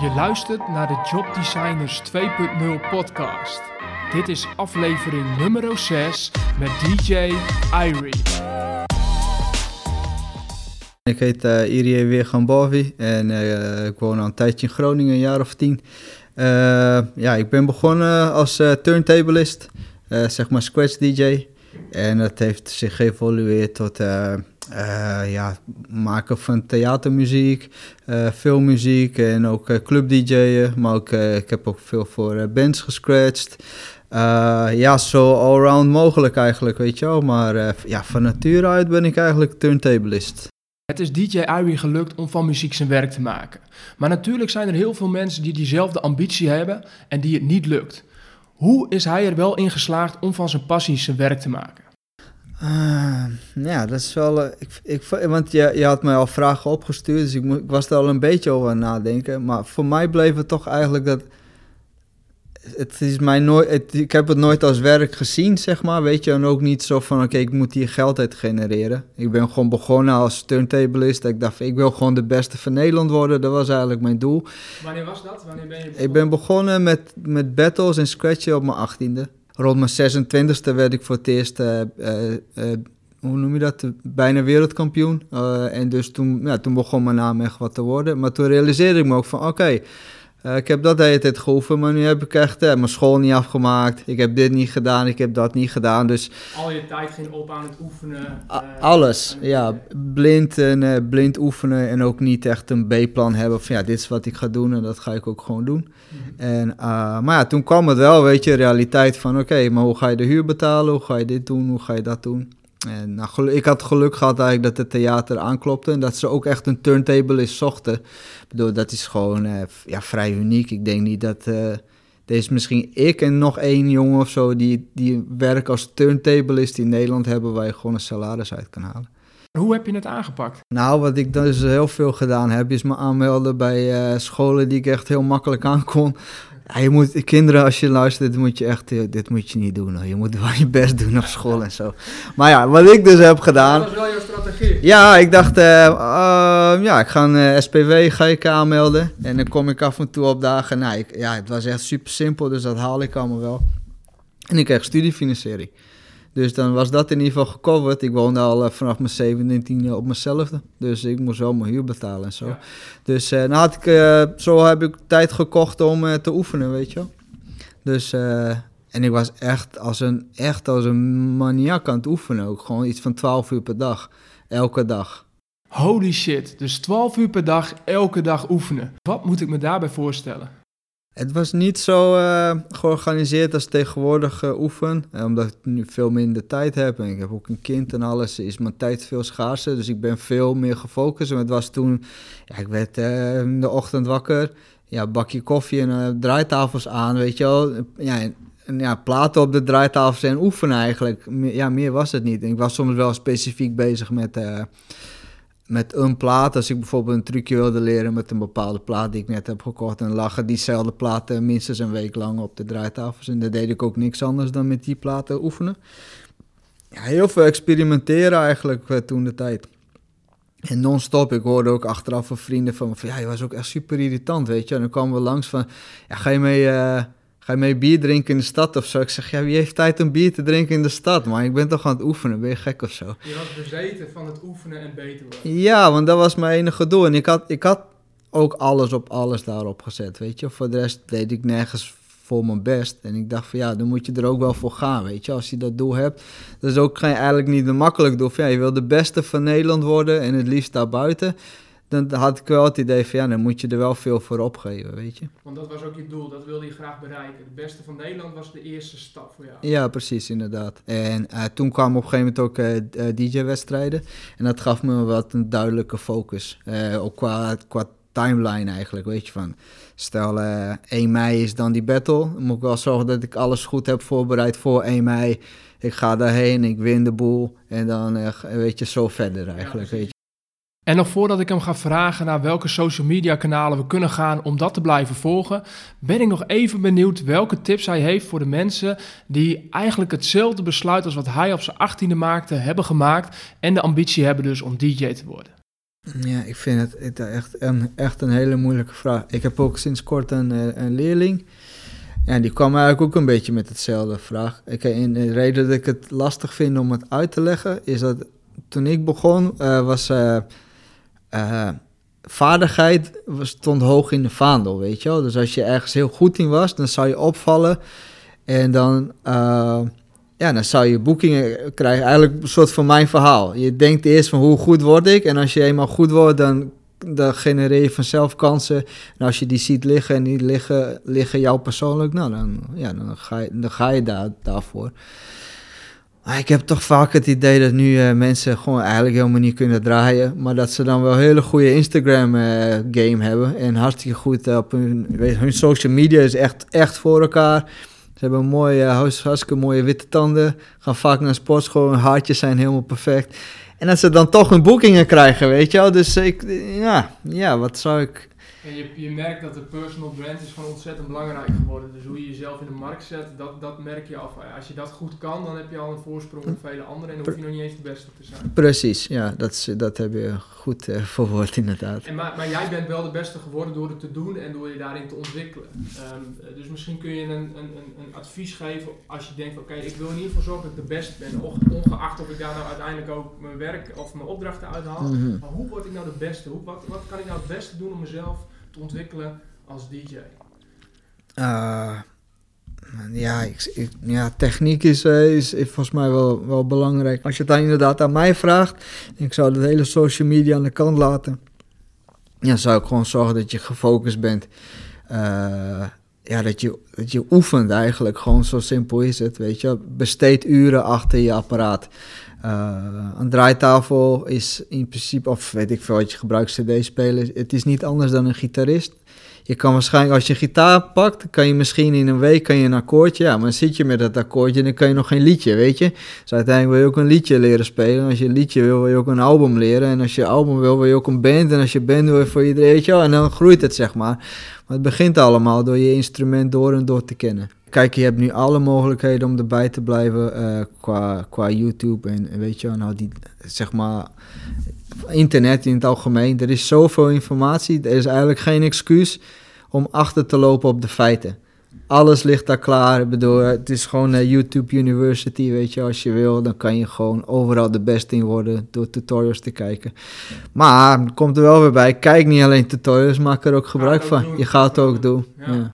Je luistert naar de Job Designers 2.0 podcast. Dit is aflevering nummer 6 met DJ Irie. Ik heet uh, Irie Weergambovi en uh, ik woon al een tijdje in Groningen, een jaar of tien. Uh, ja, ik ben begonnen als turntablist, zeg maar scratch DJ. En dat heeft zich geëvolueerd tot uh, ja, maken van theatermuziek, uh, filmmuziek en ook club DJ'en. Maar ook, ik heb ook veel voor bands gescratcht. ja, zo allround mogelijk eigenlijk, weet je wel. Maar ja, van nature uit ben ik eigenlijk turntablist. Het is DJ Irie gelukt om van muziek zijn werk te maken. Maar natuurlijk zijn er heel veel mensen die diezelfde ambitie hebben en die het niet lukt. Hoe is hij er wel in geslaagd om van zijn passie zijn werk te maken? Uh, ja, dat is wel. Uh, ik, ik, want je, je had mij al vragen opgestuurd, dus ik, ik was er al een beetje over aan nadenken. Maar voor mij bleef het toch eigenlijk dat het is mij nooit, ik heb het nooit als werk gezien, zeg maar, weet je. En ook niet zo van, oké, ik moet hier geld uit genereren. Ik ben gewoon begonnen als turntablist. Ik dacht, ik wil gewoon de beste van Nederland worden. Dat was eigenlijk mijn doel. Wanneer was dat? Wanneer ben je begonnen? Ik ben begonnen met, met battles en scratchen op mijn achttiende. Rond mijn 26e werd ik voor het eerst, uh, hoe noem je dat, bijna wereldkampioen. en dus toen, ja, toen begon mijn naam echt wat te worden. Maar toen realiseerde ik me ook van, oké, uh, ik heb dat de hele tijd geoefend, maar nu heb ik echt uh, mijn school niet afgemaakt. Ik heb dit niet gedaan, ik heb dat niet gedaan. Dus Al je tijd ging op aan het oefenen? Uh, alles, ja. Blind, en, blind oefenen en ook niet echt een B-plan hebben van ja, dit is wat ik ga doen en dat ga ik ook gewoon doen. Mhm. en, maar ja, toen kwam het wel, weet je, realiteit van oké, maar hoe ga je de huur betalen? Hoe ga je dit doen? Hoe ga je dat doen? En nou, ik had geluk gehad eigenlijk dat het theater aanklopte en dat ze ook echt een turntable is zochten. Ik bedoel, dat is gewoon uh, ja, vrij uniek. Ik denk niet dat... Uh, er is misschien ik en nog één jongen of zo die, die werk als turntablist in Nederland hebben... waar je gewoon een salaris uit kan halen. Hoe heb je het aangepakt? Nou, wat ik dus heel veel gedaan heb, is me aanmelden bij uh, scholen die ik echt heel makkelijk aan kon. Ja, je moet, kinderen, als je luistert, dit moet je echt, eh, dit moet je niet doen. Hoor. Je moet wel je best doen op school en zo. Maar ja, wat ik dus heb gedaan. Dat was wel jouw strategie. Ja, ik dacht, uh, uh, ja, ik ga een SPW ga ik aanmelden. En dan kom ik af en toe op dagen. Nou, ik, ja, het was echt super simpel, dus dat haal ik allemaal wel. En ik kreeg studiefinanciering. Dus dan was dat in ieder geval gecoverd. Ik woonde al uh, vanaf mijn 17 op mezelfde. Dus ik moest wel mijn huur betalen en zo. Dus uh, nou had ik, uh, zo heb ik tijd gekocht om te oefenen, weet je wel. Dus, en ik was echt als een, echt als een maniak aan het oefenen ook. Gewoon iets van 12 uur per dag. Elke dag. Holy shit, dus 12 uur per dag, elke dag oefenen. Wat moet ik me daarbij voorstellen? Het was niet zo uh, georganiseerd als tegenwoordig uh, oefen. Uh, omdat ik nu veel minder tijd heb. En ik heb ook een kind en alles. Is mijn tijd veel schaarser. Dus ik ben veel meer gefocust. En het was toen... Ja, ik werd in de ochtend wakker. Ja, bakje koffie en draaitafels aan, weet je wel. Ja, en, ja, platen op de draaitafels en oefenen eigenlijk. Ja, meer was het niet. En ik was soms wel specifiek bezig met met een plaat. Als ik bijvoorbeeld een trucje wilde leren met een bepaalde plaat die ik net heb gekocht, en lagen diezelfde platen minstens een week lang op de draaitafels. En dan deed ik ook niks anders dan met die platen oefenen. Heel veel experimenteren eigenlijk uh, toen de tijd. En non-stop, ik hoorde ook achteraf van vrienden van, van, ja, je was ook echt super irritant, weet je. En dan kwamen we langs van, ja, ga je mee... Uh, Ga je mee bier drinken in de stad of zo? Ik zeg, ja, wie heeft tijd om bier te drinken in de stad? Maar ik ben toch aan het oefenen, ben je gek of zo? Je was bezeten van het oefenen en beter worden. Ja, want dat was mijn enige doel. En ik had, ik had ook alles op alles daarop gezet, weet je. Voor de rest deed ik nergens voor mijn best. En ik dacht van ja, dan moet je er ook wel voor gaan, weet je. Als je dat doel hebt. Dat is ook geen, eigenlijk niet een makkelijk doel. ja, je wil de beste van Nederland worden en het liefst daarbuiten dan had ik wel het idee van ja, dan moet je er wel veel voor opgeven, weet je. Want dat was ook je doel, dat wilde je graag bereiken. De beste van Nederland was de eerste stap voor jou. Ja, precies, inderdaad. En uh, toen kwamen op een gegeven moment ook uh, uh, DJ-wedstrijden. En dat gaf me wat een duidelijke focus. ook qua, qua timeline eigenlijk, weet je van. Stel 1 mei is dan die battle. Dan moet ik wel zorgen dat ik alles goed heb voorbereid voor 1 mei. Ik ga daarheen, ik win de boel. En dan weet je zo verder eigenlijk, weet je. En nog voordat ik hem ga vragen naar welke social media kanalen we kunnen gaan om dat te blijven volgen, ben ik nog even benieuwd welke tips hij heeft voor de mensen die eigenlijk hetzelfde besluit als wat hij op zijn achttiende maakte hebben gemaakt en de ambitie hebben dus om DJ te worden. Ja, ik vind het, echt, een, echt een hele moeilijke vraag. Ik heb ook sinds kort een, eh, een leerling. En die kwam eigenlijk ook een beetje met hetzelfde vraag. Ik, en de reden dat ik het lastig vind om het uit te leggen, is dat toen ik begon, uh, was uh, uh, vaardigheid stond hoog in de vaandel, weet je wel. Dus als je ergens heel goed in was, dan zou je opvallen. En dan, ja, dan zou je boekingen krijgen. Eigenlijk een soort van mijn verhaal. Je denkt eerst van hoe goed word ik? En als je eenmaal goed wordt, dan dan genereer je vanzelf kansen. En als je die ziet liggen en die liggen, liggen jou persoonlijk, nou, dan, ja, dan, ga, je, dan ga je daar, daarvoor. Maar ik heb toch vaak het idee dat nu uh, mensen gewoon eigenlijk helemaal niet kunnen draaien. Maar dat ze dan wel een hele goede Instagram-game uh, hebben. En hartstikke goed op hun, weet, hun social media is echt, echt voor elkaar. Ze hebben mooie, uh, hartstikke mooie witte tanden. Gaan vaak naar sportschool. Hun haartjes zijn helemaal perfect. En dat ze dan toch hun boekingen krijgen, weet je wel. Dus ik, ja, ja wat zou ik... En je, je merkt dat de personal brand is gewoon ontzettend belangrijk geworden. Dus hoe je jezelf in de markt zet, dat, dat merk je af. Als je dat goed kan, dan heb je al een voorsprong op vele anderen. En dan hoef je nog niet eens de beste te zijn. Precies, ja, dat, dat heb je goed uh, verwoord inderdaad. En maar, maar jij bent wel de beste geworden door het te doen en door je daarin te ontwikkelen. Um, dus misschien kun je een, een, een, een advies geven als je denkt, oké, okay, ik wil in ieder geval zorgen dat ik de beste ben. Ongeacht of ik daar nou uiteindelijk ook mijn werk of mijn opdrachten uithaal. Mm -hmm. Maar hoe word ik nou de beste? Hoe, wat, wat kan ik nou het beste doen om mezelf ontwikkelen als DJ? Uh, ja, ja, techniek is, uh, is, is, volgens mij wel, wel belangrijk. Als je het dan inderdaad aan mij vraagt, ik zou de hele social media aan de kant laten. Ja, zou ik gewoon zorgen dat je gefocust bent. Uh, ja, dat je, dat je oefent eigenlijk. Gewoon zo simpel is het, weet je. Besteed uren achter je apparaat. Uh, een draaitafel is in principe, of weet ik veel wat je gebruikt, cd-spelen. Het is niet anders dan een gitarist. Je kan waarschijnlijk, als je gitaar pakt, kan je misschien in een week kan je een akkoordje. Ja, maar dan zit je met dat akkoordje en dan kan je nog geen liedje, weet je. Dus uiteindelijk wil je ook een liedje leren spelen. Als je een liedje wil, wil je ook een album leren. En als je album wil, wil je ook een band. En als je band wil, voor iedereen, weet je wel. En dan groeit het, zeg maar. Maar het begint allemaal door je instrument door en door te kennen. Kijk, je hebt nu alle mogelijkheden om erbij te blijven uh, qua, qua YouTube en weet je, nou die, zeg maar, internet in het algemeen. Er is zoveel informatie, er is eigenlijk geen excuus om achter te lopen op de feiten. Alles ligt daar klaar. Ik bedoel, het is gewoon uh, YouTube University, weet je. Als je wil, dan kan je gewoon overal de beste in worden door tutorials te kijken. Maar, komt er wel weer bij, kijk niet alleen tutorials, maak er ook gebruik van. Doen. Je gaat het ook doen. Ja. Ja.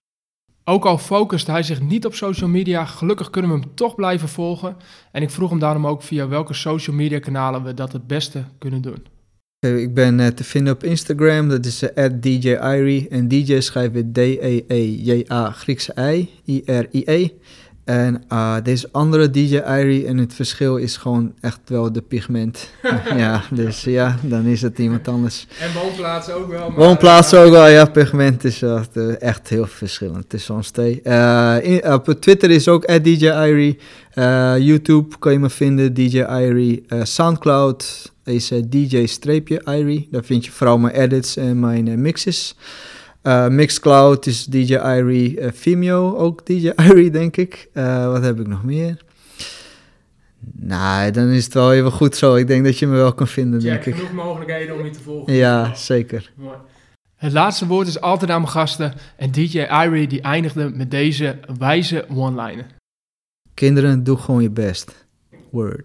Ook al focust hij zich niet op social media, gelukkig kunnen we hem toch blijven volgen. En ik vroeg hem daarom ook via welke social media kanalen we dat het beste kunnen doen. Ik ben uh, te vinden op Instagram, dat is uh, @djirie en DJ schrijf je D-E-E-J-A Griekse I, I-R-I-E. En uh, deze andere DJ Irie en het verschil is gewoon echt wel de pigment. ja, dus ja, dan is het iemand anders. En woonplaats ook wel. Maar, woonplaats ook wel, ja, pigment is echt, uh, echt heel verschillend tussen ons twee. Uh, in, op Twitter is ook DJ Irie. YouTube kan je me vinden, DJ Irie. Soundcloud is DJ-Irie. Daar vind je vooral mijn edits en mijn mixes. Uh, Mixcloud is DJ Irie, uh, Vimeo ook DJ Irie, denk ik. Uh, wat heb ik nog meer? Nou, dan is het wel even goed zo. Ik denk dat je me wel kan vinden, Jack, denk ik. genoeg mogelijkheden om je te volgen. Ja, zeker. Mooi. Het laatste woord is altijd aan mijn gasten. En DJ Irie die eindigde met deze wijze one-liner. Kinderen, doe gewoon je best. Word.